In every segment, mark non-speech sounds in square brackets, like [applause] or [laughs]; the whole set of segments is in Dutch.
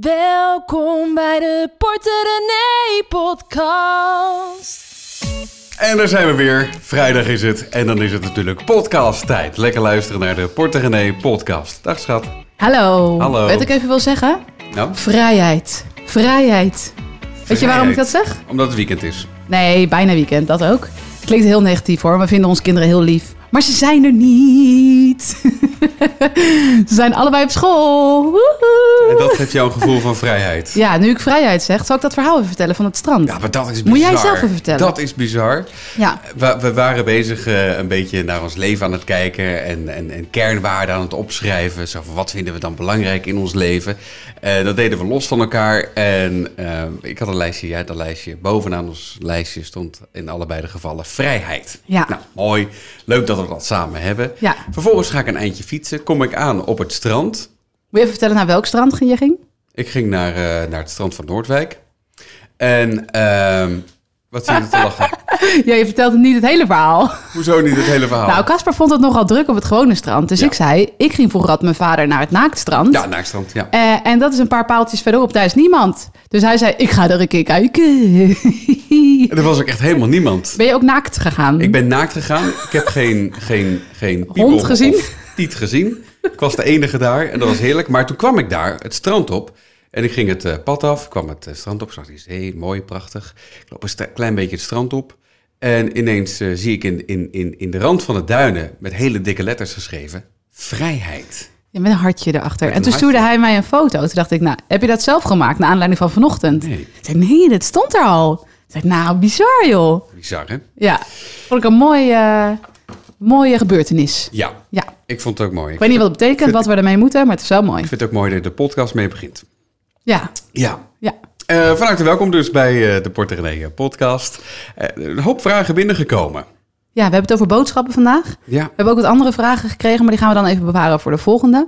Welkom bij de Porter René podcast. En daar zijn we weer. Vrijdag is het. En dan is het natuurlijk podcast tijd. Lekker luisteren naar de Porter René podcast. Dag schat. Hallo. Hallo. Weet ik even wil zeggen? Nou, Vrijheid. Vrijheid. Weet je waarom ik dat zeg? Omdat het weekend is. Nee, bijna weekend, dat ook. Klinkt heel negatief hoor. We vinden onze kinderen heel lief. Maar ze zijn er niet. [laughs] ze zijn allebei op school. Woehoe. En dat geeft jou een gevoel van vrijheid. Ja, nu ik vrijheid zeg, zal ik dat verhaal even vertellen van het strand? Ja, maar dat is bizar. Moet jij zelf even vertellen? Dat is bizar. Ja. We, we waren bezig eh, een beetje naar ons leven aan het kijken en, en, en kernwaarden aan het opschrijven. Zo van wat vinden we dan belangrijk in ons leven? Eh, dat deden we los van elkaar. En eh, ik had een lijstje, jij had een lijstje. Bovenaan ons lijstje stond in allebei de gevallen vrijheid. Ja. Nou, mooi. Leuk dat we dat samen hebben. Ja. Vervolgens ga ik een eindje fietsen. Kom ik aan op het strand. Moet je even vertellen naar welk strand je ging? Ik ging naar, eh, naar het strand van Noordwijk. En ehm, wat zie je te lachen? [laughs] Ja, je vertelt niet het hele verhaal. Hoezo niet het hele verhaal? Nou, Casper vond het nogal druk op het gewone strand. Dus Ja. ik zei, ik ging vroeger met mijn vader naar het naaktstrand. ja, naar het strand, ja. Eh, en dat is een paar paaltjes verderop, daar is niemand. Dus hij zei, ik ga er een keer kijken. Er was ook echt helemaal niemand. ben je ook naakt gegaan? Ik ben naakt gegaan. Ik heb geen, geen, geen Hond gezien? tiet gezien. Ik was de enige daar en dat was heerlijk. Maar toen kwam ik daar het strand op. En ik ging het eh, pad af, kwam het eh, strand op, zag die zee, mooi, prachtig. Ik loop een klein beetje het strand op. En ineens eh, zie ik in, in, in, in de rand van de duinen met hele dikke letters geschreven... Vrijheid. Ja, met een hartje erachter. En toen stuurde hij mij een foto. Toen dacht ik, nou, heb je dat zelf gemaakt naar aanleiding van vanochtend? Nee. Ik zei, nee, dat stond er al. Ik zei, nou, bizar joh. Bizar, hè? Ja, vond ik een mooie, mooie gebeurtenis. Ja, Ja, ik vond het ook mooi. ik weet niet wat het betekent, wat we ermee moeten, maar het is wel mooi. Ik vind het ook mooi dat je de podcast mee begint. Ja, Ja, Eh, van harte welkom dus bij eh, de Porter René podcast. Eh, een hoop vragen binnengekomen. Ja, we hebben het over boodschappen vandaag. Ja, We hebben ook wat andere vragen gekregen, maar die gaan we dan even bewaren voor de volgende.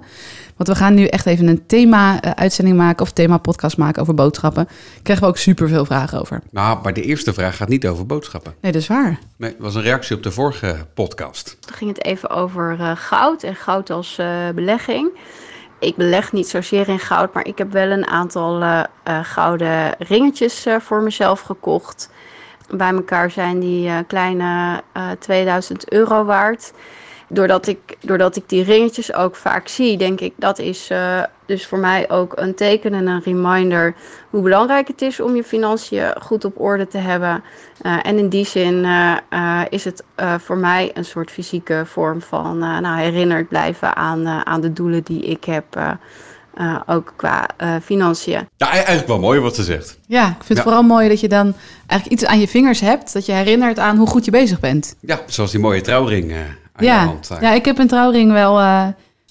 Want we gaan nu echt even een thema-uitzending maken of thema-podcast maken over boodschappen. Daar krijgen we ook superveel vragen over. nou, maar de eerste vraag gaat niet over boodschappen. Nee, dat is waar. Nee, het was een reactie op de vorige podcast. Toen ging het even over eh, goud en goud als eh, belegging. Ik beleg niet zozeer in goud, maar ik heb wel een aantal eh, eh, gouden ringetjes eh, voor mezelf gekocht. Bij elkaar zijn die kleine eh 2000 euro waard. Doordat ik, doordat ik die ringetjes ook vaak zie, denk ik dat is dus voor mij ook een teken en een reminder hoe belangrijk het is om je financiën goed op orde te hebben. Eh, en in die zin eh, eh, is het eh, voor mij een soort fysieke vorm van eh, nou, herinnerd blijven aan, aan de doelen die ik heb, eh, eh, ook qua eh, financiën. Ja, e- eigenlijk wel mooi wat ze zegt. Ja, ik vind Ja. het vooral mooi dat je dan eigenlijk iets aan je vingers hebt. Dat je herinnert aan hoe goed je bezig bent. Ja, zoals die mooie trouwring eh, aan je Ja, hand. ja, ik heb een trouwring wel...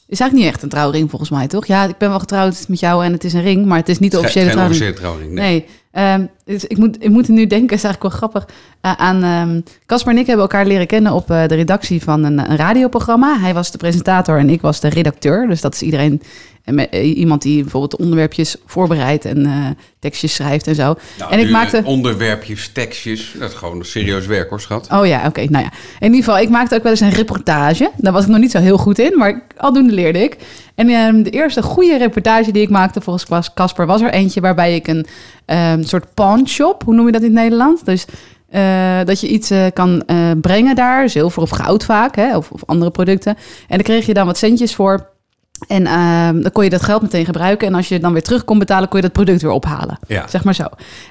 is eigenlijk niet echt een trouwring volgens mij, toch? Ja, ik ben wel getrouwd met jou en het is een ring, maar het is niet de Geen- officiële geen trouwring. officiële trouwring. Nee. Nee, ehm, dus ik, moet, ik moet nu denken, is eigenlijk wel grappig, eh, aan ehm, Casper en ik hebben elkaar leren kennen op eh, de redactie van een, een radioprogramma. Hij was de presentator en ik was de redacteur. Dus dat is iedereen, eh, met- eh, iemand die bijvoorbeeld onderwerpjes voorbereidt en eh, tekstjes schrijft en zo. Nou, en ik maakte... Onderwerpjes, tekstjes. Dat is gewoon een serieus werk hoor, schat. Oh ja, oké. nou ja. In ieder geval, ik maakte ook wel eens een reportage. Daar was ik nog niet zo heel goed in, maar aldoende leerde ik. En ehm, de eerste goede reportage die ik maakte volgens Cas- Casper was er eentje waarbij ik een ehm, soort pawnshop, hoe noem je dat in het Nederlands? Dus eh, dat je iets kan brengen daar, zilver of goud vaak, hè, of, of andere producten. En daar kreeg je dan wat centjes voor. En ehm, dan kon je dat geld meteen gebruiken. En als je dan weer terug kon betalen, kon je dat product weer ophalen. Ja. Zeg maar zo.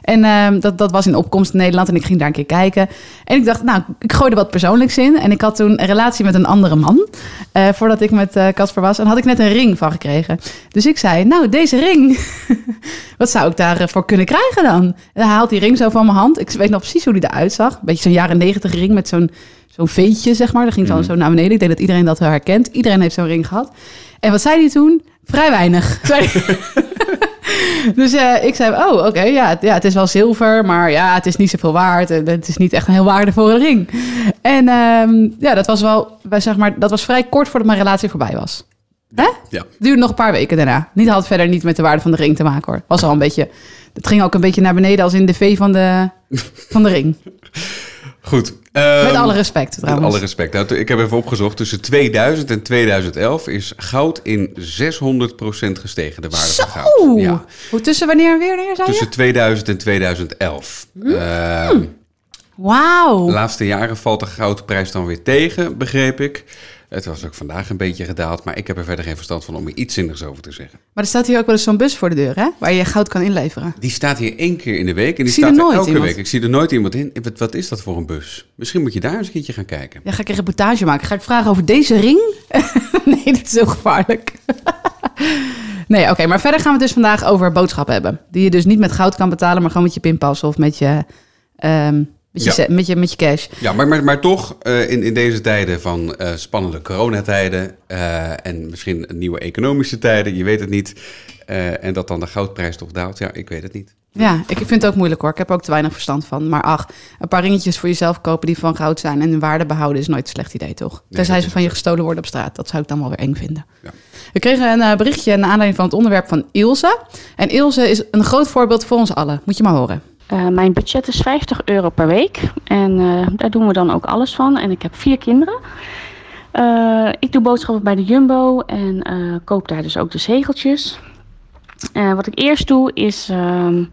En ehm, dat, dat was in opkomst in Nederland. En ik ging daar een keer kijken. En ik dacht, nou, ik gooi er wat persoonlijks in. En ik had toen een relatie met een andere man. eh, voordat ik met eh, Casper was. En had ik net een ring van gekregen. Dus ik zei, nou, deze ring. [laughs] wat zou ik daarvoor kunnen krijgen dan? En hij haalt die ring zo van mijn hand. Ik weet nog precies hoe die eruit zag. Beetje zo'n jaren negentig ring met zo'n zo'n veetje, zeg maar. Dat ging dan zo naar beneden. Ik denk dat iedereen dat wel herkent. Iedereen heeft zo'n ring gehad. En wat zei hij toen? Vrij weinig. [laughs] [laughs] Dus eh, ik zei, oh, oké, ja, het- ja, het is wel zilver, maar ja, het is niet zoveel waard. En het is niet echt een heel waardevolle ring. En ehm, ja, dat was wel, wij zeg maar, dat was vrij kort voordat mijn relatie voorbij was. Hè? Ja. Duurde nog een paar weken daarna. Niet had verder niet met de waarde van de ring te maken hoor. Was al een beetje, het ging ook een beetje naar beneden als in de V van de, van de ring. [laughs] Goed. Ehm, Met alle respect Met trouwens. alle respect. Nou, ik heb even opgezocht. Tussen 2000 en 2011 is goud in 600% gestegen, de waarde van goud. Ja. hoe tussen wanneer en wanneer zei je? Tussen 2000 en 2011. Hmm. Ehm, Wauw. de laatste jaren valt de goudprijs dan weer tegen, begreep ik. Het was ook vandaag een beetje gedaald, maar ik heb er verder geen verstand van om er iets zinnigs over te zeggen. Maar er staat hier ook wel eens zo'n bus voor de deur, hè? Waar je goud kan inleveren. Die staat hier één keer in de week en die staat er nooit elke iemand. week. Ik zie er nooit iemand in. Wat, wat is dat voor een bus? Misschien moet je daar eens een keertje gaan kijken. Ja, ga ik een reportage maken. Ga ik vragen over deze ring? [laughs] nee, dat is heel gevaarlijk. [laughs] nee, oké. maar verder gaan we het dus vandaag over boodschappen hebben. Die je dus niet met goud kan betalen, maar gewoon met je pinpas of met je, ehm, met je, Ja. met je, met je cash. Ja, maar, maar, maar toch, eh, in, in deze tijden van eh, spannende coronatijden eh, en misschien nieuwe economische tijden, je weet het niet. en dat dan de goudprijs toch daalt, ja, ik weet het niet. Ja, ik vind het ook moeilijk hoor. Ik heb ook te weinig verstand van. Maar ach, een paar ringetjes voor jezelf kopen die van goud zijn en hun waarde behouden is nooit een slecht idee, toch? Tenzij dat ze van je gestolen worden op straat. Dat zou ik dan wel weer eng vinden. Ja. We kregen een berichtje naar aanleiding van het onderwerp van Ilse. En Ilse is een groot voorbeeld voor ons allen. Moet je maar horen. Eh, mijn budget is 50 euro per week. En eh, daar doen we dan ook alles van. En ik heb vier kinderen. Eh, ik doe boodschappen bij de Jumbo en koop daar dus ook de zegeltjes. Wat ik eerst doe is ehm,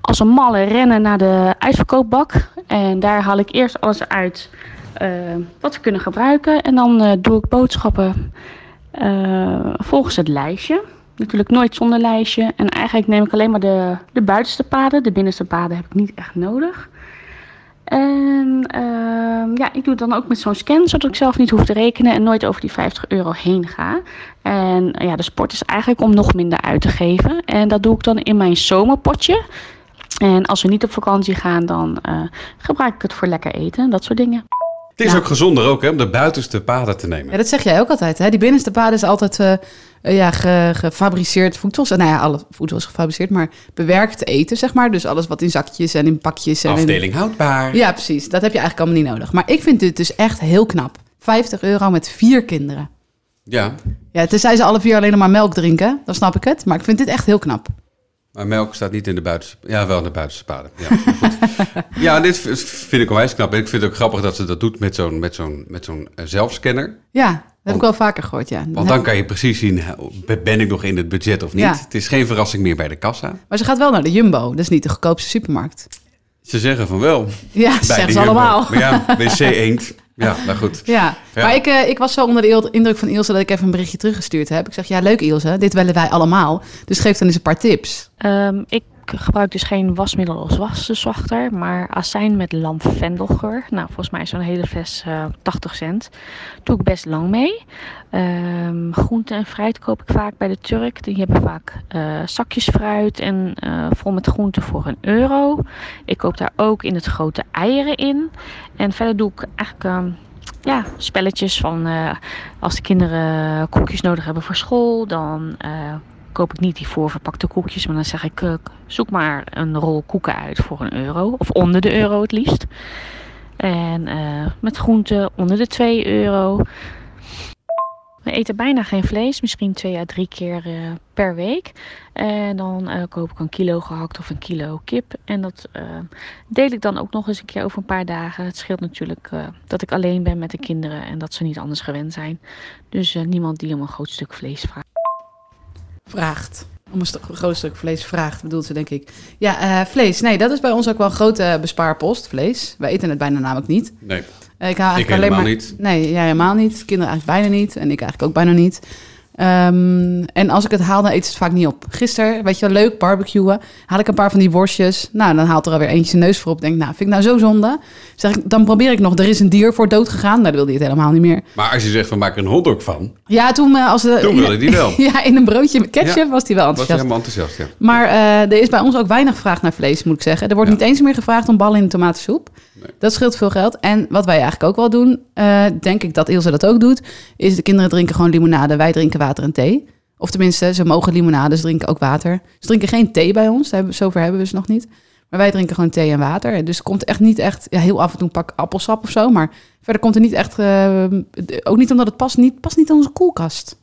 als een malle rennen naar de uitverkoopbak. En daar haal ik eerst alles uit wat we kunnen gebruiken. En dan doe ik boodschappen volgens het lijstje. Natuurlijk nooit zonder lijstje. En eigenlijk neem ik alleen maar de, de buitenste paden. De binnenste paden heb ik niet echt nodig. En ehm, ja, ik doe het dan ook met zo'n scan, zodat ik zelf niet hoef te rekenen en nooit over die 50 euro heen ga. En ja, de sport is eigenlijk om nog minder uit te geven. En dat doe ik dan in mijn zomerpotje. En als we niet op vakantie gaan, dan eh, gebruik ik het voor lekker eten, dat soort dingen. Het is Ja. ook gezonder ook, hè, om de buitenste paden te nemen. Ja, dat zeg jij ook altijd. Hè? Die binnenste paden is altijd eh, ja, ge- gefabriceerd voedsel. Nou ja, alle voedsel is gefabriceerd, maar bewerkt eten, zeg maar. Dus alles wat in zakjes en in pakjes. En in- Afdeling houdbaar. Ja, precies. Dat heb je eigenlijk allemaal niet nodig. Maar ik vind dit dus echt heel knap. 50 euro met vier kinderen. Ja, Ja, tenzij ze alle vier alleen nog maar melk drinken, dan snap ik het. Maar ik vind dit echt heel knap. maar melk staat niet in de buitenste... Ja, wel in de buitenste paden. Ja, [laughs] dit vind ik onwijs knap. En ik vind het ook grappig dat ze dat doet met zo'n met zo'n met zo'n eh, zelfscanner. Ja, heb ik wel vaker gehoord, ja. Want dan kan je precies zien, ben ik nog in het budget of niet? Ja. Het is geen verrassing meer bij de kassa. Maar ze gaat wel naar de Jumbo. Dat is niet de goedkoopste supermarkt. Ze zeggen van wel. Ja, bij zeggen ze allemaal. Maar ja, wc eend. Ja, nou goed. Ja, Ja. maar ik, eh, ik was zo onder de indruk van Ilse dat ik even een berichtje teruggestuurd heb. Ik zeg, ja leuk Ilse, dit willen wij allemaal. Dus geef dan eens een paar tips. Ehm, ik gebruik dus geen wasmiddel als wasdeswachter, maar azijn met lamvendelgeur. Nou, volgens mij is zo'n hele fles eh 80 cent. Doe ik best lang mee. Ehm groente en fruit koop ik vaak bij de Turk. Die hebben vaak eh, zakjes fruit en eh, vol met groenten voor een euro. Ik koop daar ook in het grote eieren in. En verder doe ik eigenlijk ehm, ja, spelletjes van eh, als de kinderen koekjes nodig hebben voor school, dan eh, koop ik niet die voorverpakte koekjes, maar dan zeg ik, eh, zoek maar een rol koeken uit voor een euro. Of onder de euro het liefst. En eh, met groenten onder de 2 euro. We eten bijna geen vlees, misschien twee à drie keer eh, per week. En dan koop ik een kilo gehakt of een kilo kip. En dat deel ik dan ook nog eens een keer over een paar dagen. Het scheelt natuurlijk dat ik alleen ben met de kinderen en dat ze niet anders gewend zijn. Dus niemand die om een groot stuk vlees vraagt. Vraagt. Om een st- groot stuk vlees vraagt, bedoelt ze denk ik. Ja, eh, vlees. Nee, dat is bij ons ook wel een grote bespaarpost, vlees. Wij eten het bijna namelijk niet. Nee, Eh, Ik, hou ik eigenlijk alleen helemaal maar... niet. Nee, jij helemaal niet. Kinderen eigenlijk bijna niet. En ik eigenlijk ook bijna niet. Ehm, en als ik het haal, dan eet ze het vaak niet op. Gisteren, weet je wel, leuk barbecuen. Haal ik een paar van die worstjes. Nou, dan haalt er alweer eentje zijn neus voor op. Denk, nou, vind ik nou zo zonde. Zeg ik, dan probeer ik nog, er is een dier voor dood gegaan. Nou, dan wilde hij het helemaal niet meer. Maar als je zegt, we maken er een hotdog van, Ja, toen eh, als de, toen wilde die wel. [laughs] Ja, in een broodje met ketchup Ja, was hij wel Was enthousiast. helemaal enthousiast, ja. Maar eh, er is bij ons ook weinig vraag naar vlees, moet ik zeggen. Er wordt Ja. niet eens meer gevraagd om ballen in de tomatensoep. Nee. Dat scheelt veel geld. En wat wij eigenlijk ook wel doen, eh, denk ik dat Ilse dat ook doet, is de kinderen drinken gewoon limonade, wij drinken water en thee. Of tenminste, ze mogen limonade, ze drinken ook water. Ze drinken geen thee bij ons, daar zover hebben we ze nog niet. Maar wij drinken gewoon thee en water. Dus komt echt niet echt, ja, heel af en toe een pak appelsap of zo. Maar verder komt er niet echt, eh, ook niet omdat het past niet, past niet in onze koelkast.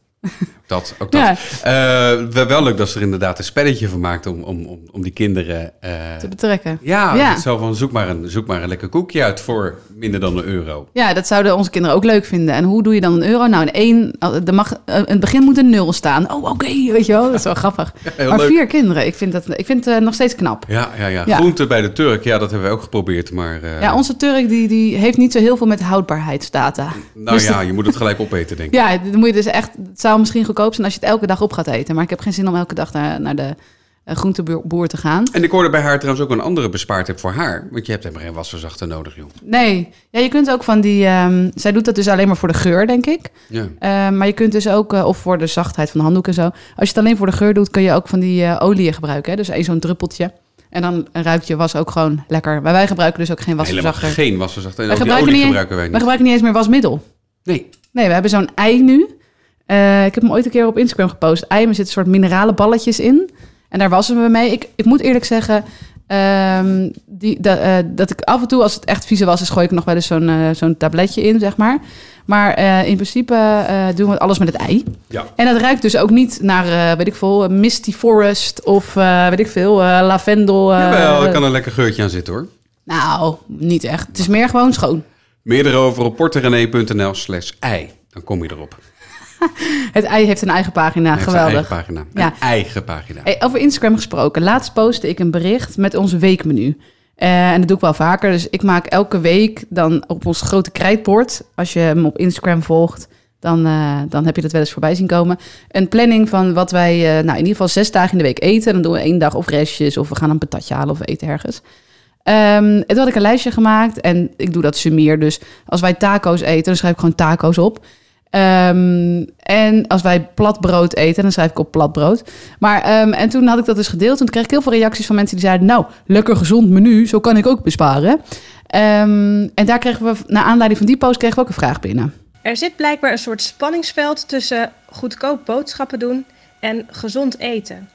Dat. Ook dat. Ja. Eh, wel, wel leuk dat ze er inderdaad een spelletje van maakt om, om, om, om die kinderen... eh, te betrekken. ja, Ja. zo van zoek maar, een, zoek maar een lekker koekje uit voor minder dan een euro. Ja, dat zouden onze kinderen ook leuk vinden. En hoe doe je dan een euro? Nou, in één, er mag, eh, in het begin moet een nul staan. Oh, oké, weet je wel. Dat is wel grappig. [laughs] maar leuk. vier kinderen, ik vind, dat, ik vind het eh, nog steeds knap. Ja, ja, ja. Ja. Groente bij de Turk, ja, dat hebben we ook geprobeerd. Maar eh, Ja, onze Turk die, die heeft niet zo heel veel met houdbaarheidsdata. nou dus ja, je moet het gelijk opeten, denk ik. [laughs] Ja, dan moet je dus echt. Het zou misschien goedkoop zijn als je het elke dag op gaat eten. Maar ik heb geen zin om elke dag naar, naar de eh, groenteboer te gaan. En ik hoorde bij haar trouwens ook een andere bespaardheid voor haar. Want je hebt helemaal geen wasverzachter nodig, joh. Nee, ja, je kunt ook van die. ehm, zij doet dat dus alleen maar voor de geur, denk ik. Ja. Eh, maar je kunt dus ook, eh, of voor de zachtheid van de handdoek en zo. Als je het alleen voor de geur doet, kun je ook van die olieën gebruiken. Hè? Dus één zo'n druppeltje. En dan ruikt je was ook gewoon lekker. Maar wij gebruiken dus ook geen Helemaal wasverzachter. geen wasverzachter. En Wij gebruiken, olie niet, gebruiken wij wij niet. gebruiken niet eens meer wasmiddel. Nee. Nee, we hebben zo'n ei nu. Eh, ik heb hem ooit een keer op Instagram gepost. Ei, er zitten soort minerale balletjes in. En daar wassen we mee. Ik, ik moet eerlijk zeggen ehm, die, da- eh, dat ik af en toe, als het echt vieze was, is gooi ik nog wel eens zo'n eh, zo'n tabletje in, zeg maar. Maar in principe doen we alles met het ei. Ja. En dat ruikt dus ook niet naar, weet ik veel, Misty Forest of weet ik veel, lavendel. Jawel, er kan een lekker geurtje aan zitten, hoor. Nou, niet echt. Het is meer gewoon schoon. Meer erover op porterenee.nl slash ei. Dan kom je erop. [laughs] Het ei heeft een eigen pagina. Heeft zijn Geweldig. eigen pagina. Ja. Een eigen pagina. Hey, over Instagram gesproken. Laatst postte ik een bericht met ons weekmenu. Eh, en dat doe ik wel vaker. Dus ik maak elke week dan op ons grote krijtbord... als je hem op Instagram volgt... Dan, eh, dan heb je dat wel eens voorbij zien komen. Een planning van wat wij eh, nou, in ieder geval zes dagen in de week eten. Dan doen we één dag of restjes of we gaan een patatje halen of we eten ergens. Ehm, en toen had ik een lijstje gemaakt en ik doe dat summier. Dus als wij taco's eten, dan schrijf ik gewoon taco's op. Ehm, en als wij platbrood eten, dan schrijf ik op platbrood. Maar, ehm, en toen had ik dat dus gedeeld. Toen kreeg ik heel veel reacties van mensen die zeiden... nou, lekker gezond menu, zo kan ik ook besparen. Ehm, en daar kregen we, naar aanleiding van die post, kregen we ook een vraag binnen. Er zit blijkbaar een soort spanningsveld tussen goedkoop boodschappen doen en gezond eten.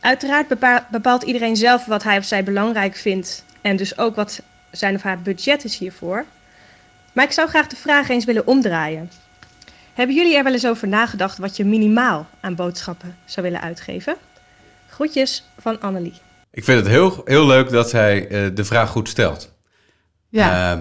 Uiteraard bepa- bepaalt iedereen zelf wat hij of zij belangrijk vindt en dus ook wat zijn of haar budget is hiervoor. Maar ik zou graag de vraag eens willen omdraaien. Hebben jullie er wel eens over nagedacht wat je minimaal aan boodschappen zou willen uitgeven? Groetjes van Annelie. Ik vind het heel, heel leuk dat zij eh, de vraag goed stelt. Ja, Eh,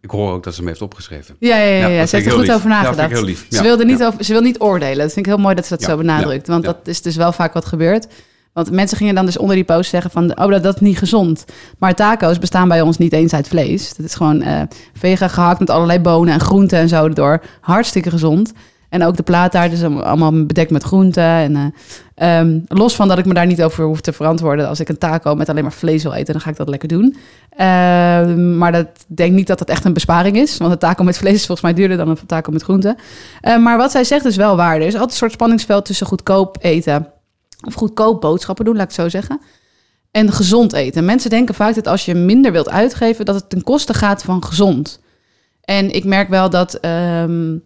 ik hoor ook dat ze hem heeft opgeschreven. ja, ja, ja, ja, ja. dat ze heeft er goed over nagedacht. vind ik heel lief. Ze, wilde niet ja. over, ze wil niet oordelen. Dat vind ik heel mooi dat ze dat Ja, zo benadrukt. Want ja. dat is dus wel vaak wat gebeurt. Want mensen gingen dan dus onder die post zeggen van... oh, dat, dat is niet gezond. Maar taco's bestaan bij ons niet eens uit vlees. Dat is gewoon eh vegan gehakt met allerlei bonen en groenten en zo erdoor. Hartstikke gezond. En ook de plaattaart is allemaal bedekt met groenten. En, eh, ehm, los van dat ik me daar niet over hoef te verantwoorden... als ik een taco met alleen maar vlees wil eten... dan ga ik dat lekker doen. Ehm, maar dat denk niet dat dat echt een besparing is. Want een taco met vlees is volgens mij duurder dan een taco met groenten. Eh, maar wat zij zegt is wel waar. Er is altijd een soort spanningsveld tussen goedkoop eten... of goedkoop boodschappen doen, laat ik het zo zeggen... en gezond eten. Mensen denken vaak dat als je minder wilt uitgeven... dat het ten koste gaat van gezond. En ik merk wel dat... ehm,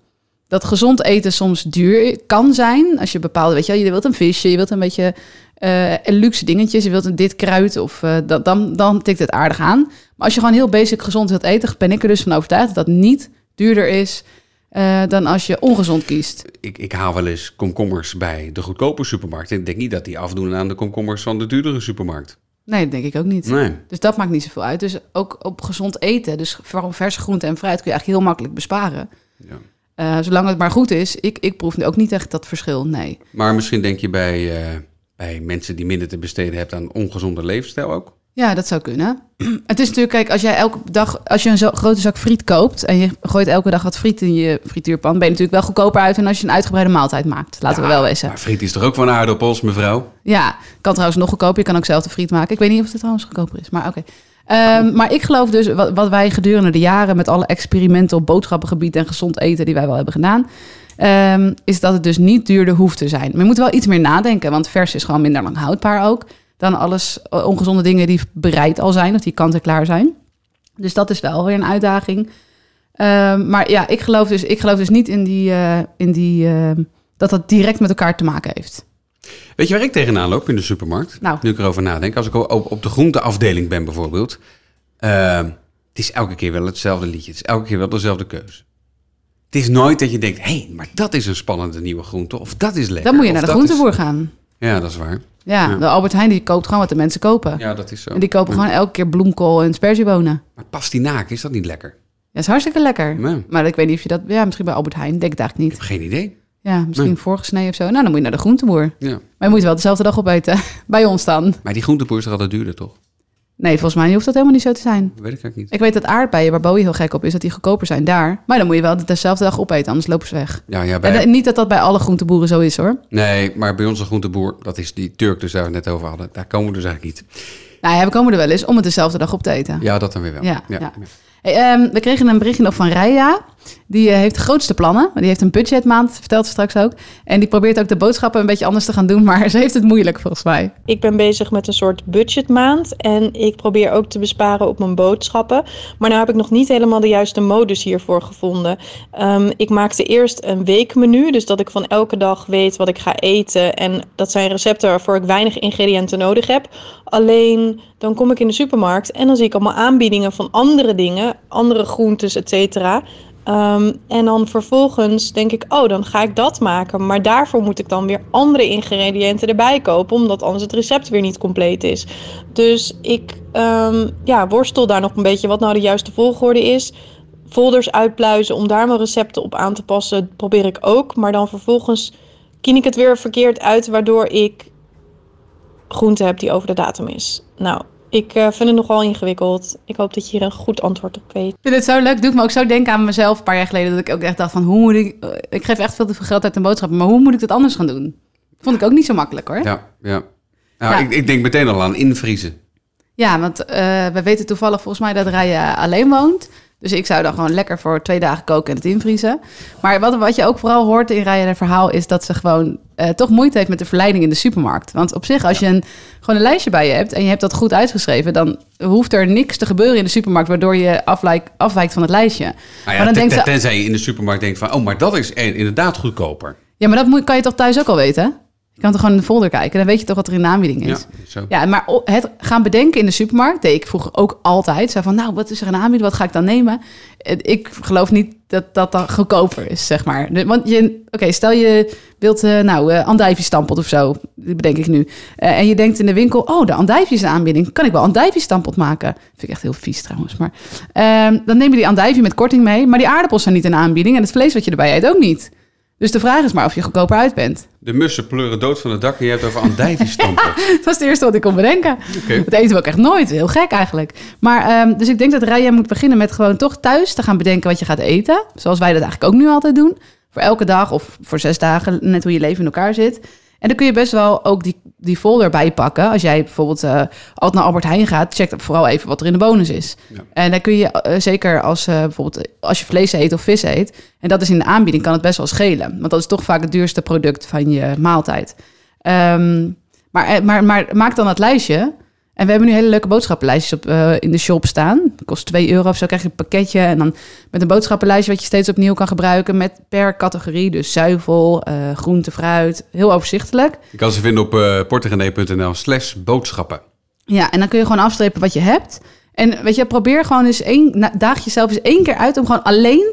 dat gezond eten soms duur kan zijn. Als je bepaalde, weet je, je wilt een visje, je wilt een beetje eh, luxe dingetjes, je wilt een dit kruid of eh, dan, dan tikt het aardig aan. Maar als je gewoon heel basic gezond wilt eten, ben ik er dus van overtuigd dat dat niet duurder is eh, dan als je ongezond kiest. Ik, ik haal wel eens komkommers bij de goedkope supermarkt. Ik denk niet dat die afdoen aan de komkommers van de duurdere supermarkt. Nee, dat denk ik ook niet. Nee. Dus dat maakt niet zoveel uit. Dus ook op gezond eten, dus voor verse groenten en fruit kun je eigenlijk heel makkelijk besparen. Ja. Eh, zolang het maar goed is. Ik, ik proef nu ook niet echt dat verschil, nee. Maar misschien denk je bij, eh, bij mensen die minder te besteden hebben aan ongezonde leefstijl ook. Ja, dat zou kunnen. [clears throat] Het is natuurlijk, kijk, als jij elke dag, als je een zo grote zak friet koopt en je gooit elke dag wat friet in je frituurpan, ben je natuurlijk wel goedkoper uit dan als je een uitgebreide maaltijd maakt. Laten we wel wezen. Maar friet is toch ook van aardappels, mevrouw? Ja, kan trouwens nog goedkoper. Je kan ook zelf de friet maken. Ik weet niet of het trouwens goedkoper is, maar oké. Ehm, maar ik geloof dus, wat, wat wij gedurende de jaren met alle experimenten op boodschappengebied en gezond eten die wij wel hebben gedaan, ehm, is dat het dus niet duurder hoeft te zijn. Maar je moet wel iets meer nadenken, want vers is gewoon minder lang houdbaar ook dan alles eh, ongezonde dingen die bereid al zijn of die kant-en-klaar zijn. Dus dat is wel weer een uitdaging. Ehm, maar ja, ik geloof dus, ik geloof dus niet in die, eh, in die ehm, dat dat direct met elkaar te maken heeft. Weet je waar ik tegenaan loop in de supermarkt? Nou. Nu ik erover nadenk. Als ik op, op de groenteafdeling ben bijvoorbeeld. ehm, het is elke keer wel hetzelfde liedje. Het is elke keer wel dezelfde keus. Het is nooit dat je denkt, hé, hey, maar dat is een spannende nieuwe groente. Of dat is lekker. Dan moet je naar de dat is- groenteboer gaan. Ja, dat is waar. Ja, Ja. de Albert Heijn die koopt gewoon wat de mensen kopen. Ja, dat is zo. En die kopen gewoon elke keer bloemkool en sperziebonen. Maar pastinaak, is dat niet lekker? Ja, is hartstikke lekker. Nee. Maar ik weet niet of je dat... Ja, misschien bij Albert Heijn, denk ik eigenlijk niet. Geen idee. Ja, misschien Nee. voorgesneden of zo. Nou, dan moet je naar de groenteboer. Ja. Maar je moet wel dezelfde dag opeten. [laughs] Bij ons dan. Maar die groenteboer is er altijd duurder, toch? Nee, volgens mij hoeft dat helemaal niet zo te zijn. Dat weet ik eigenlijk niet. Ik weet dat aardbeien, waar Bowie heel gek op is, dat die goedkoper zijn daar. Maar dan moet je wel dezelfde dag opeten, anders lopen ze weg. Ja, ja, En, bij... eh, niet dat dat bij alle groenteboeren zo is hoor. Nee, maar bij onze groenteboer, dat is die Turk dus waar we het net over hadden. Daar komen we dus eigenlijk niet. Nou ja, we komen er wel eens om het dezelfde dag op te eten. Ja, dat dan weer wel. Ja, ja. Hey, ehm, we kregen een berichtje nog van Raya. Die eh, heeft de grootste plannen. Die heeft een budgetmaand, vertelt ze straks ook. En die probeert ook de boodschappen een beetje anders te gaan doen. [laughs] Maar ze heeft het moeilijk volgens mij. Ik ben bezig met een soort budgetmaand en ik probeer ook te besparen op mijn boodschappen. Maar nu heb ik nog niet helemaal de juiste modus hiervoor gevonden. Ehm, ik maakte eerst een weekmenu, dus dat ik van elke dag weet wat ik ga eten. En dat zijn recepten waarvoor ik weinig ingrediënten nodig heb. Alleen dan kom ik in de supermarkt en dan zie ik allemaal aanbiedingen van andere dingen, andere groentes, et cetera. Ehm, en dan vervolgens denk ik, oh, dan ga ik dat maken. Maar daarvoor moet ik dan weer andere ingrediënten erbij kopen, omdat anders het recept weer niet compleet is. Dus ik ehm, ja, worstel daar nog een beetje wat nou de juiste volgorde is. Folders uitpluizen om daar mijn recepten op aan te passen, probeer ik ook. Maar dan vervolgens kiem ik het weer verkeerd uit, waardoor ik groente heb die over de datum is. Nou, ik eh, vind het nogal ingewikkeld. Ik hoop dat je hier een goed antwoord op weet. Ik vind het zo leuk. Doet me ook zo denken aan mezelf een paar jaar geleden. Dat ik ook echt dacht van, hoe moet ik... eh, Ik geef echt veel te veel geld uit de boodschappen. Maar hoe moet ik dat anders gaan doen? Vond ik ook niet zo makkelijk hoor. Ja, Ja, ja. Nou, Ja. Ik, ik denk meteen al aan invriezen. want eh, we weten toevallig volgens mij dat Raya alleen woont. Dus ik zou dan gewoon lekker voor twee dagen koken en het invriezen. Maar wat, wat je ook vooral hoort in Raya haar verhaal... is dat ze gewoon eh, toch moeite heeft met de verleiding in de supermarkt. Want op zich, als je een, gewoon een lijstje bij je hebt... en je hebt dat goed uitgeschreven... dan hoeft er niks te gebeuren in de supermarkt... waardoor je afwijkt, afwijkt van het lijstje. Nou Maar ja, dan ten- denkt ze- Tenzij je in de supermarkt denkt van, oh, maar dat is inderdaad goedkoper. Ja, maar dat moet, kan je toch thuis ook al weten? Je kan toch gewoon in de folder kijken, dan weet je toch wat er in de aanbieding Ja, is. zo. Ja, maar het gaan bedenken in de supermarkt deed ik vroeger ook altijd. Zei van, nou, wat is er een aanbieding? Wat ga ik dan nemen? Ik geloof niet dat dat dan goedkoper is, zeg maar. Want je, oké, stel je wilt, eh, nou, eh andijviestampot of zo. Dat bedenk ik nu. Eh, en je denkt in de winkel, oh, de andijvie is een aanbieding. Kan ik wel andijviestampot maken? Vind ik echt heel vies trouwens. Maar ehm, dan neem je die andijvie met korting mee. Maar die aardappels zijn niet een aanbieding. En het vlees wat je erbij eet ook niet. Dus de vraag is maar of je goedkoper uit bent. De mussen pleuren dood van het dak en je hebt over andijviestampen. [laughs] Dat was het eerste wat ik kon bedenken. Oké. Dat eten we ook echt nooit. Heel gek eigenlijk. Maar ehm, dus ik denk dat Raya moet beginnen met gewoon toch thuis te gaan bedenken wat je gaat eten. Zoals wij dat eigenlijk ook nu altijd doen. Voor elke dag of voor zes dagen, net hoe je leven in elkaar zit. En dan kun je best wel ook die, die folder bijpakken. Als jij bijvoorbeeld eh, altijd naar Albert Heijn gaat, check dan vooral even wat er in de bonus is. Ja. En dan kun je eh, zeker als eh, bijvoorbeeld als je vlees eet of vis eet, en dat is in de aanbieding, kan het best wel schelen. Want dat is toch vaak het duurste product van je maaltijd. Ehm, maar, maar, maar maak dan dat lijstje. En we hebben nu hele leuke boodschappenlijstjes op, eh, in de shop staan. Dat kost 2 euro of zo. krijg je een pakketje. En dan met een boodschappenlijstje wat je steeds opnieuw kan gebruiken. Met per categorie. Dus zuivel, eh groente, fruit. Heel overzichtelijk. Je kan ze vinden op uh, portugene.nl slash boodschappen. Ja, en dan kun je gewoon afstrepen wat je hebt. En weet je, probeer gewoon eens één, daag jezelf eens één keer uit om gewoon alleen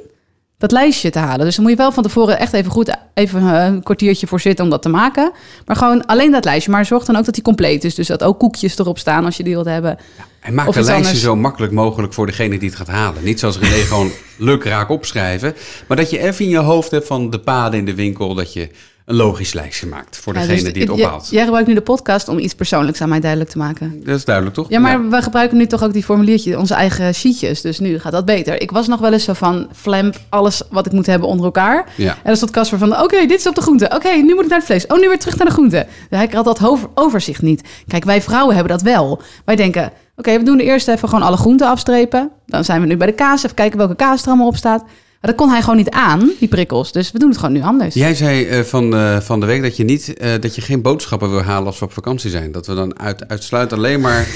dat lijstje te halen. Dus dan moet je wel van tevoren echt even goed even eh, een kwartiertje voor zitten om dat te maken. Maar gewoon alleen dat lijstje. Maar zorg dan ook dat die compleet is. Dus dat ook koekjes erop staan als je die wilt hebben. En maak een lijstje anders. zo makkelijk mogelijk voor degene die het gaat halen. Niet zoals René gewoon [laughs] lukraak opschrijven. Maar dat je even in je hoofd hebt van de paden in de winkel. Dat je een logisch lijstje maakt voor Ja, degene dus die het ophaalt. Jij gebruikt nu de podcast om iets persoonlijks aan mij duidelijk te maken. Dat is duidelijk, toch? Ja, maar we gebruiken nu toch ook die formuliertjes, onze eigen sheetjes. Dus nu gaat dat beter. Ik was nog wel eens zo van, flamp, alles wat ik moet hebben onder elkaar. Ja. En dan stond Casper van, oké, dit is op de groente. Oké, nu moet ik naar het vlees. Oh, nu weer terug naar de groente. Hij had dat overzicht niet. Kijk, wij vrouwen hebben dat wel. Wij denken, oké, we doen eerst even gewoon alle groenten afstrepen. Dan zijn we nu bij de kaas. Even kijken welke kaas er allemaal op staat. Maar dat kon hij gewoon niet aan, die prikkels. Dus we doen het gewoon nu anders. Jij zei eh, van, eh, van de week dat je, niet, eh, dat je geen boodschappen wil halen als we op vakantie zijn. Dat we dan uit, uitsluit alleen maar... [laughs]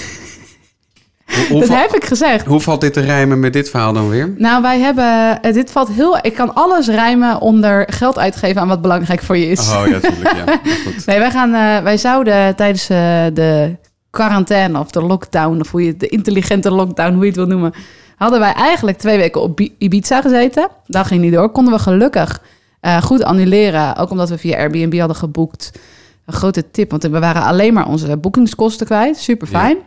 Hoe, hoe, dat val- heb ik gezegd. hoe valt dit te rijmen met dit verhaal dan weer? Nou, wij hebben. Dit valt heel. Ik kan alles rijmen onder geld uitgeven aan wat belangrijk voor je is. Oh ja, tuurlijk. Ja. [laughs] Goed. Nee, wij, gaan, wij zouden tijdens de quarantaine of de lockdown, of hoe je de intelligente lockdown, hoe je het wil noemen, hadden wij eigenlijk twee weken op Bi- Ibiza gezeten. Dat ging niet door. Konden we gelukkig eh, goed annuleren. Ook omdat we via Airbnb hadden geboekt. Een grote tip, want we waren alleen maar onze boekingskosten kwijt. Super fijn.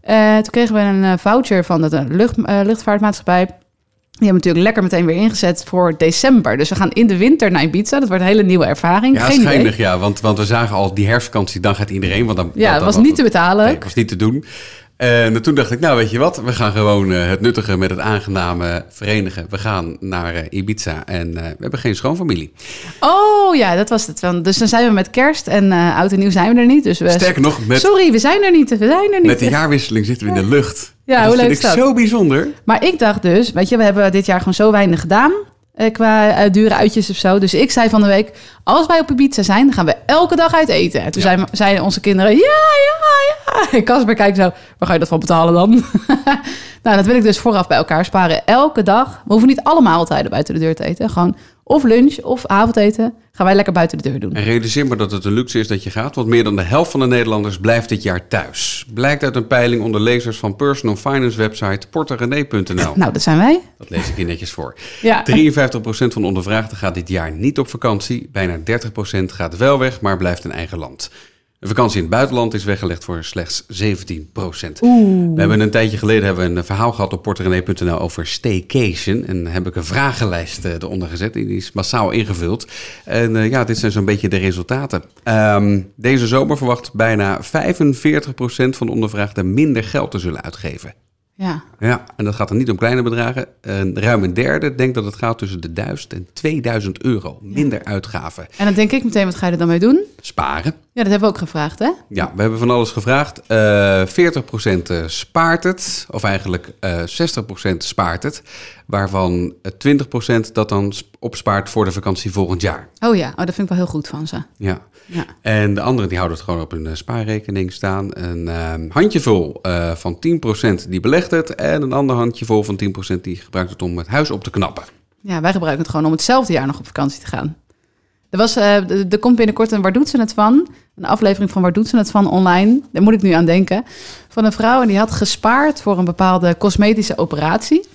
Eh, toen kregen we een eh, voucher van de lucht, luchtvaartmaatschappij. Die hebben natuurlijk lekker meteen weer ingezet voor december. Dus we gaan in de winter naar Ibiza. Dat wordt een hele nieuwe ervaring. Ja, Geen idee. ja. Want, want we zagen al die herfstvakantie, dan gaat iedereen. Want dan, Ja, het was dan- niet te betalen. Nee, was niet te doen. En toen dacht ik, nou weet je wat, we gaan gewoon eh, het nuttige met het aangename verenigen. We gaan naar eh, Ibiza en eh, we hebben geen schoonfamilie. Oh ja, dat was het. Dus dan zijn we met kerst en oud en nieuw zijn we er niet. Dus we... Sterker nog, met, Sorry, we zijn er niet. We zijn er niet. met de jaarwisseling zitten we in de lucht. Ja, dat hoe leuk vind is ik dat? zo bijzonder. Maar ik dacht dus, weet je, we hebben dit jaar gewoon zo weinig gedaan. Eh, qua eh, dure uitjes of zo. Dus ik zei van de week, als wij op Ibiza zijn, dan gaan we elke dag uit eten. En toen Ja. zeiden, zeiden onze kinderen, ja, ja, ja. [laughs] En Casper kijkt zo, waar ga je dat van betalen dan? [laughs] nou, dat wil ik dus vooraf bij elkaar sparen. Elke dag, we hoeven niet alle maaltijden buiten de deur te eten. Gewoon of lunch of avondeten gaan wij lekker buiten de deur doen. En realiseer maar dat het een luxe is dat je gaat, want meer dan de helft van de Nederlanders blijft dit jaar thuis. Blijkt uit een peiling onder lezers van personal finance website porterenee.nl. [laughs] Nou, dat zijn wij. Dat lees ik hier netjes voor. Ja. 53% van de ondervraagden gaat dit jaar niet op vakantie. Bijna 30% gaat wel weg, maar blijft in eigen land. Een vakantie in het buitenland is weggelegd voor slechts 17%. We hebben een tijdje geleden hebben we een verhaal gehad op porterenee.nl over staycation. En heb ik een vragenlijst eh, eronder gezet. Die is massaal ingevuld. En eh, ja, dit zijn zo'n beetje de resultaten. Ehm, deze zomer verwacht bijna 45% van de ondervraagden minder geld te zullen uitgeven. Ja. Ja, en dat gaat dan niet om kleine bedragen. En ruim een derde denkt dat het gaat tussen de 1000 en 2000 euro. Minder uitgaven. En dan denk ik meteen, wat ga je er dan mee doen? Sparen. Ja, dat hebben we ook gevraagd, hè? Ja, we hebben van alles gevraagd. Eh 40% eh, spaart het, of eigenlijk eh 60% spaart het. Waarvan eh, 20% dat dan sp- opspaart voor de vakantie volgend jaar. Oh ja, oh, dat vind ik wel heel goed van ze. Ja. Ja. En de anderen die houden het gewoon op hun spaarrekening staan. Een ehm, handjevol van 10% die belegt het. En een ander handjevol van 10% die gebruikt het om het huis op te knappen. Ja, wij gebruiken het gewoon om hetzelfde jaar nog op vakantie te gaan. Er, was, eh, er komt binnenkort een Waar doet ze het van? Een aflevering van Waar doet ze het van online. Daar moet ik nu aan denken. Van een vrouw en die had gespaard voor een bepaalde cosmetische operatie.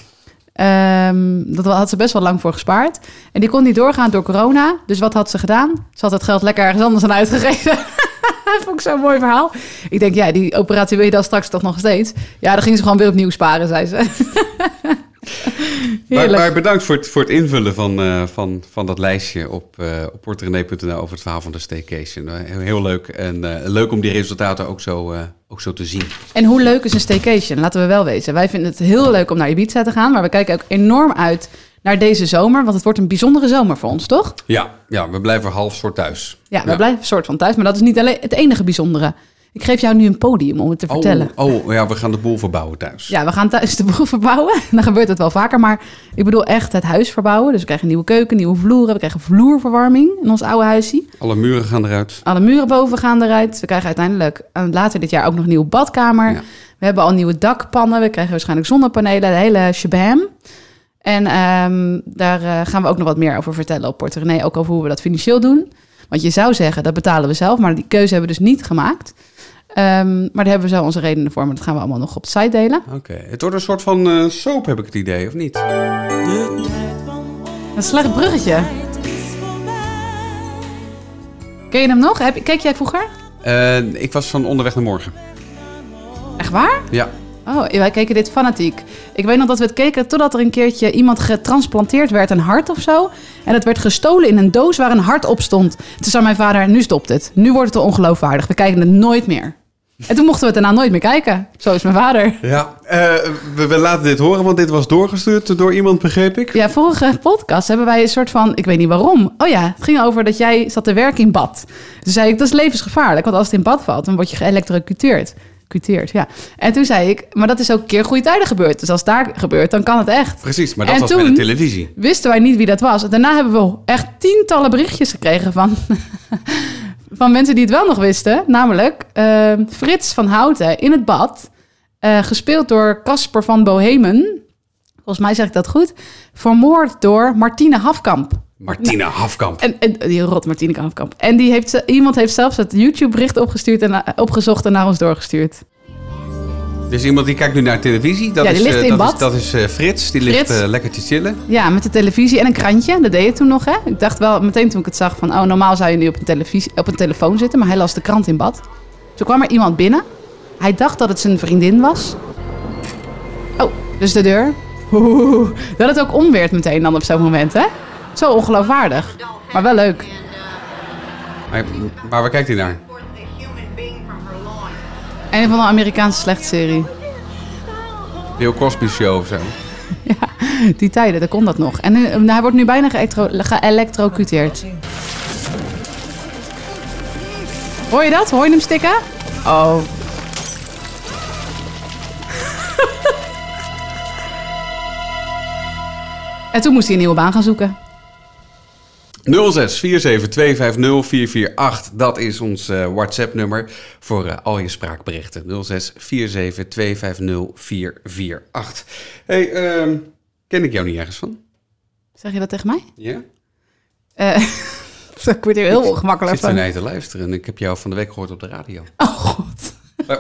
Ehm, dat had ze best wel lang voor gespaard. En die kon niet doorgaan door corona. Dus wat had ze gedaan? Ze had het geld lekker ergens anders aan uitgegeven. Dat [laughs] vond ik zo'n mooi verhaal. Ik denk, ja, die operatie wil je dan straks toch nog steeds? Ja, dan ging ze gewoon weer opnieuw sparen, zei ze. [laughs] [laughs] Maar, bedankt voor het, voor het invullen van, eh, van, van dat lijstje op, uh, op porterenee.nl over het verhaal van de staycation. Eh, heel, heel leuk en leuk om die resultaten ook zo, ook zo te zien. En hoe leuk is een staycation? Laten we wel weten. Wij vinden het heel leuk om naar Ibiza te gaan. Maar we kijken ook enorm uit naar deze zomer. Want het wordt een bijzondere zomer voor ons, toch? Ja, ja we blijven half soort thuis. Ja, we Ja. blijven soort van thuis. Maar dat is niet alleen het enige bijzondere. Ik geef jou nu een podium om het te vertellen. Oh, oh, ja, we gaan de boel verbouwen thuis. Ja, we gaan thuis de boel [laughs] verbouwen. Dan gebeurt het wel vaker. Maar ik bedoel echt het huis verbouwen. Dus we krijgen een nieuwe keuken, nieuwe vloeren. We krijgen vloerverwarming in ons oude huisje. Alle muren gaan eruit. Alle muren boven gaan eruit. We krijgen uiteindelijk eh, later dit jaar ook nog een nieuwe badkamer. Ja. We hebben al nieuwe dakpannen. We krijgen waarschijnlijk zonnepanelen. De hele shabam. En ehm, daar eh, gaan we ook nog wat meer over vertellen op Porto René. Ook over hoe we dat financieel doen. Want je zou zeggen, dat betalen we zelf. Maar die keuze hebben we dus niet gemaakt. Ehm, maar daar hebben we zo onze redenen voor. Maar dat gaan we allemaal nog op de site delen. Oké, het wordt een soort van eh, soap, heb ik het idee, of niet? Een slecht bruggetje. Ken je hem nog? Heb, keek jij vroeger? Eh, ik was van onderweg naar morgen. Echt waar? Ja, Oh, wij keken dit fanatiek. Ik weet nog dat we het keken totdat er een keertje iemand getransplanteerd werd, een hart of zo. En het werd gestolen in een doos waar een hart op stond. Toen zei mijn vader, nu stopt het. Nu wordt het ongeloofwaardig. We kijken het nooit meer. En toen mochten we het daarna nooit meer kijken. Zo is mijn vader. ja. Eh, we, we laten dit horen, want dit was doorgestuurd door iemand, begreep ik. Ja, vorige podcast hebben wij een soort van, ik weet niet waarom. Oh ja, het ging over dat jij zat te werken in bad. Toen zei ik, dat is levensgevaarlijk. Want als het in bad valt, dan word je geëlektrocuteerd. Cuteerd, ja. En toen zei ik, maar dat is ook een keer goede tijden gebeurd. Dus als daar gebeurt, dan kan het echt. Precies, maar dat En was bij toen- de televisie. wisten wij niet wie dat was. En daarna hebben we echt tientallen berichtjes gekregen van, [laughs] van mensen die het wel nog wisten. Namelijk eh, Frits van Houten in het bad, eh, gespeeld door Casper van Bohemen. Volgens mij zeg ik dat goed. Vermoord door Martine Hafkamp. Martina Hafkamp. En, en die rot Martine Hafkamp. En die heeft, iemand heeft zelfs het YouTube-bericht opgestuurd en, eh, opgezocht en naar ons doorgestuurd. Dus iemand die kijkt nu naar televisie. Dat Ja, die is, ligt eh, in dat bad. Is, dat is eh, Frits. Die ligt eh, lekker te chillen. Ja, met de televisie en een krantje. Dat deed je toen nog, hè? Ik dacht wel meteen toen ik het zag van... oh, normaal zou je nu op een, televisie, op een telefoon zitten... maar hij las de krant in bad. Toen kwam er iemand binnen. Hij dacht dat het zijn vriendin was. Oh, dus de deur. Oeh, dat het ook omweert meteen dan op zo'n moment, hè? Zo ongeloofwaardig. Maar wel leuk. Maar, maar waar kijkt hij naar? Een van de Amerikaanse slechtserie. Bill Cosby Show of zo. [laughs] Die tijden, daar kon dat nog. En nu, hij wordt nu bijna geëlectro- geëlectrocuteerd. Hoor je dat? Hoor je hem stikken? Oh. [laughs] en toen moest hij een nieuwe baan gaan zoeken. 06 47 250 448. Dat is ons eh, WhatsApp-nummer voor eh, al je spraakberichten. 06 47 250 448. Hey, ehm, ken ik jou niet ergens van? Zeg je dat tegen mij? Ja? Eh, ik word hier heel Ik ongemakkelijk zit er van. naar je te luisteren en ik heb jou van de week gehoord op de radio. [laughs] Oh god. Waar,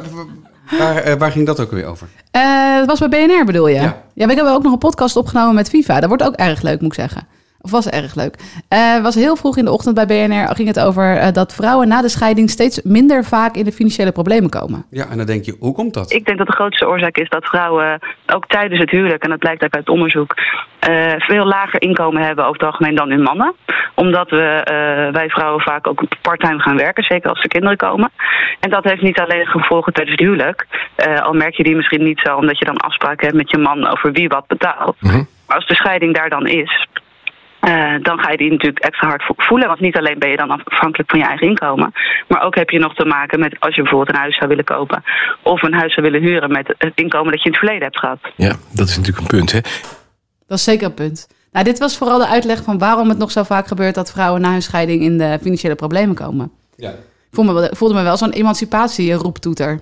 waar, waar ging dat ook weer over? Dat was bij BNR bedoel je? Ja. Ja, we hebben ook nog een podcast opgenomen met FIFA. Dat wordt ook erg leuk, moet ik zeggen. Of was erg leuk. Eh was heel vroeg in de ochtend bij BNR. Ging het over eh, dat vrouwen na de scheiding steeds minder vaak in de financiële problemen komen. Ja, en dan denk je, hoe komt dat? Ik denk dat de grootste oorzaak is dat vrouwen ook tijdens het huwelijk, en dat blijkt ook uit onderzoek, eh, veel lager inkomen hebben over het algemeen dan hun mannen. Omdat we, eh, wij vrouwen vaak ook parttime gaan werken, zeker als er kinderen komen. En dat heeft niet alleen gevolgen tijdens het huwelijk. Eh, al merk je die misschien niet zo, omdat je dan afspraken hebt met je man over wie wat betaalt. Maar als de scheiding daar dan is, eh, dan ga je die natuurlijk extra hard vo- voelen. Want niet alleen ben je dan afhankelijk van je eigen inkomen. Maar ook heb je nog te maken met als je bijvoorbeeld een huis zou willen kopen. Of een huis zou willen huren met het inkomen dat je in het verleden hebt gehad. Ja, dat is natuurlijk een punt, hè? Dat is zeker een punt. Nou, dit was vooral de uitleg van waarom het nog zo vaak gebeurt dat vrouwen na hun scheiding in de financiële problemen komen. Ja. Ik voelde me, wel- voelde me wel zo'n emancipatie-roeptoeter.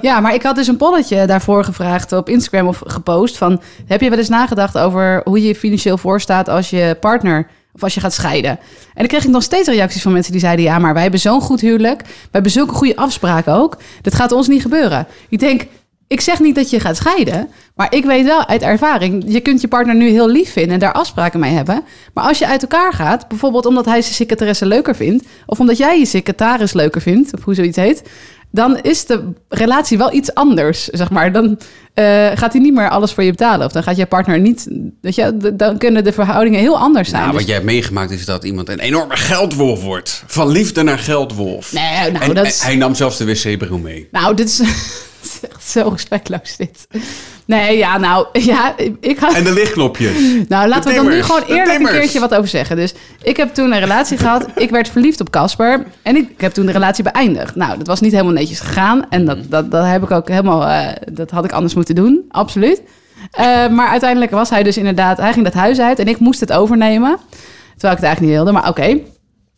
Ja, maar ik had dus een polletje daarvoor gevraagd op Instagram of gepost van... heb je wel eens nagedacht over hoe je financieel voorstaat als je partner... of als je gaat scheiden? En dan kreeg ik nog steeds reacties van mensen die zeiden... ja, maar wij hebben zo'n goed huwelijk. Wij hebben zulke goede afspraken ook. Dat gaat ons niet gebeuren. Ik denk, ik zeg niet dat je gaat scheiden... maar ik weet wel uit ervaring... je kunt je partner nu heel lief vinden en daar afspraken mee hebben... maar als je uit elkaar gaat... bijvoorbeeld omdat hij zijn secretaresse leuker vindt... of omdat jij je secretaris leuker vindt... of hoe zoiets heet... dan is de relatie wel iets anders, zeg maar. Dan eh, gaat hij niet meer alles voor je betalen... of dan gaat je partner niet... Weet je, dan kunnen de verhoudingen heel anders zijn. Nou, Dus- wat jij hebt meegemaakt is dat iemand een enorme geldwolf wordt. Van liefde naar geldwolf. Nee, nou, en, dat is- hij nam zelfs de wc-bril mee. Nou, dit is, [laughs] [laughs] is echt zo respectloos dit. Nee, ja, nou, [laughs] ja, ik had... En de lichtknopjes. Nou, laten we dan nu gewoon eerlijk een keertje wat over zeggen. Dus ik heb toen een relatie gehad. Ik werd verliefd op Casper. En ik, ik heb toen de relatie beëindigd. Nou, dat was niet helemaal netjes gegaan. En dat, dat, dat heb ik ook helemaal... eh, dat had ik anders moeten doen, absoluut. Eh, maar uiteindelijk was hij dus inderdaad... Hij ging dat huis uit en ik moest het overnemen. Terwijl ik het eigenlijk niet wilde, maar oké.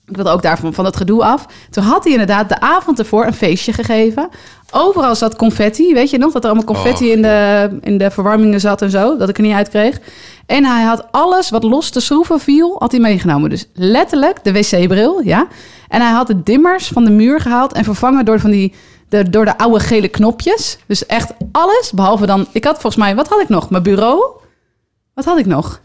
Ik wilde ook daarvan van dat gedoe af. Toen had hij inderdaad de avond ervoor een feestje gegeven. Overal zat confetti. Weet je nog dat er allemaal confetti Oh, in, de, in de verwarmingen zat en zo. Dat ik er niet uit kreeg. En hij had alles wat los te schroeven viel, had hij meegenomen. Dus letterlijk de wc-bril, ja. En hij had de dimmers van de muur gehaald en vervangen door, van die, de, door de oude gele knopjes. Dus echt alles, behalve dan... Ik had volgens mij, wat had ik nog? Mijn bureau? Wat had ik nog?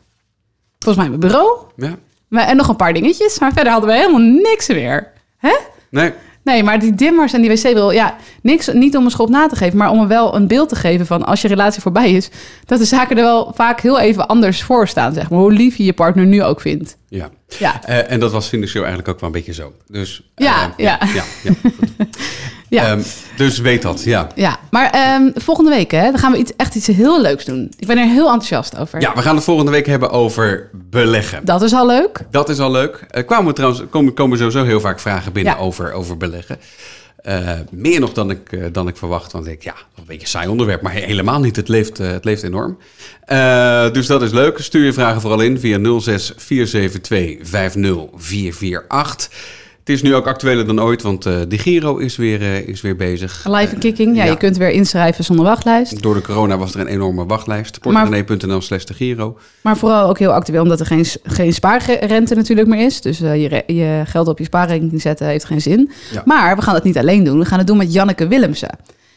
Volgens mij mijn bureau. Ja. Maar, en nog een paar dingetjes. Maar verder hadden we helemaal niks meer. Hè? Nee. Nee, maar die dimmers en die wc-bril, ja, niks, niet om een schop na te geven, maar om er wel een beeld te geven van als je relatie voorbij is, dat de zaken er wel vaak heel even anders voor staan, zeg maar. Hoe lief je je partner nu ook vindt. Ja. Ja. Eh, en dat was financieel eigenlijk ook wel een beetje zo. Dus, eh, Ja, ja. ja, ja, [laughs] goed. Ja. Ehm, dus weet dat, ja. Ja, maar ehm, volgende week hè, dan gaan we iets, echt iets heel leuks doen. Ik ben er heel enthousiast over. Ja, we gaan het volgende week hebben over beleggen. Dat is al leuk. Dat is al leuk. Er kwamen trouwens, komen, komen sowieso heel vaak vragen binnen Ja. over, over beleggen. Eh, meer nog dan ik, eh, dan ik verwacht. Want ik, ja, een beetje een saai onderwerp. Maar helemaal niet. Het leeft, het leeft enorm. Dus dat is leuk. Stuur je vragen vooral in via 06 472 50448. Het is nu ook actueler dan ooit, want eh de Giro is weer, eh, is weer bezig. Live en kicking. Ja, ja. je kunt weer inschrijven zonder wachtlijst. Door de corona was er een enorme wachtlijst. Portemonnee.nl slash de Giro. Maar vooral ook heel actueel, omdat er geen, geen spaarrente natuurlijk meer is. Dus eh, je, je geld op je spaarrekening zetten heeft geen zin. Ja. Maar we gaan het niet alleen doen. We gaan het doen met Janneke Willemsen.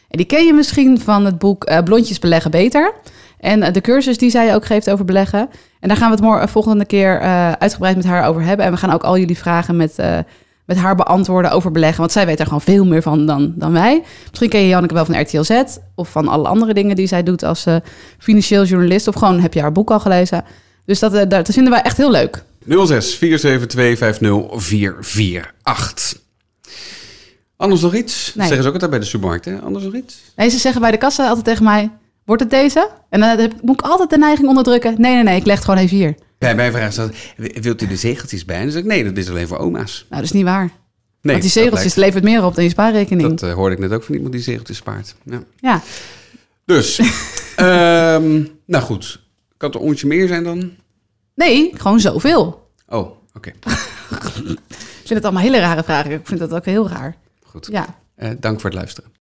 En die ken je misschien van het boek eh, Blondjes beleggen beter. En eh, de cursus die zij ook geeft over beleggen. En daar gaan we het morgen, volgende keer eh, uitgebreid met haar over hebben. En we gaan ook al jullie vragen met, eh, met haar beantwoorden over beleggen. Want zij weet er gewoon veel meer van dan, dan wij. Misschien ken je Janneke wel van RTL Z. Of van alle andere dingen die zij doet als eh, financieel journalist. Of gewoon heb je haar boek al gelezen. Dus dat, eh, dat vinden wij echt heel leuk. 06 472 50448. Anders nog iets? Nee. Zeggen ze ook altijd bij de supermarkt, hè? Anders nog iets? Nee, ze zeggen bij de kassa altijd tegen mij... Wordt het deze? En dan heb, moet ik altijd de neiging onderdrukken. Nee, nee, nee, ik leg het gewoon even hier. Bij mij vragen ze altijd, wilt u de zegeltjes bij? En dan zeg ik, nee, dat is alleen voor oma's. Nou, dat is niet waar. Nee, Want die zegeltjes levert meer op dan je spaarrekening. Dat eh, hoorde ik net ook van iemand die zegeltjes spaart. Ja. Ja. Dus, [laughs] ehm, nou goed. Kan het een onsje meer zijn dan? Nee, gewoon zoveel. Oh, oké. [laughs] Ik vind het allemaal hele rare vragen. Ik vind dat ook heel raar. Goed. Ja. Eh, dank voor het luisteren.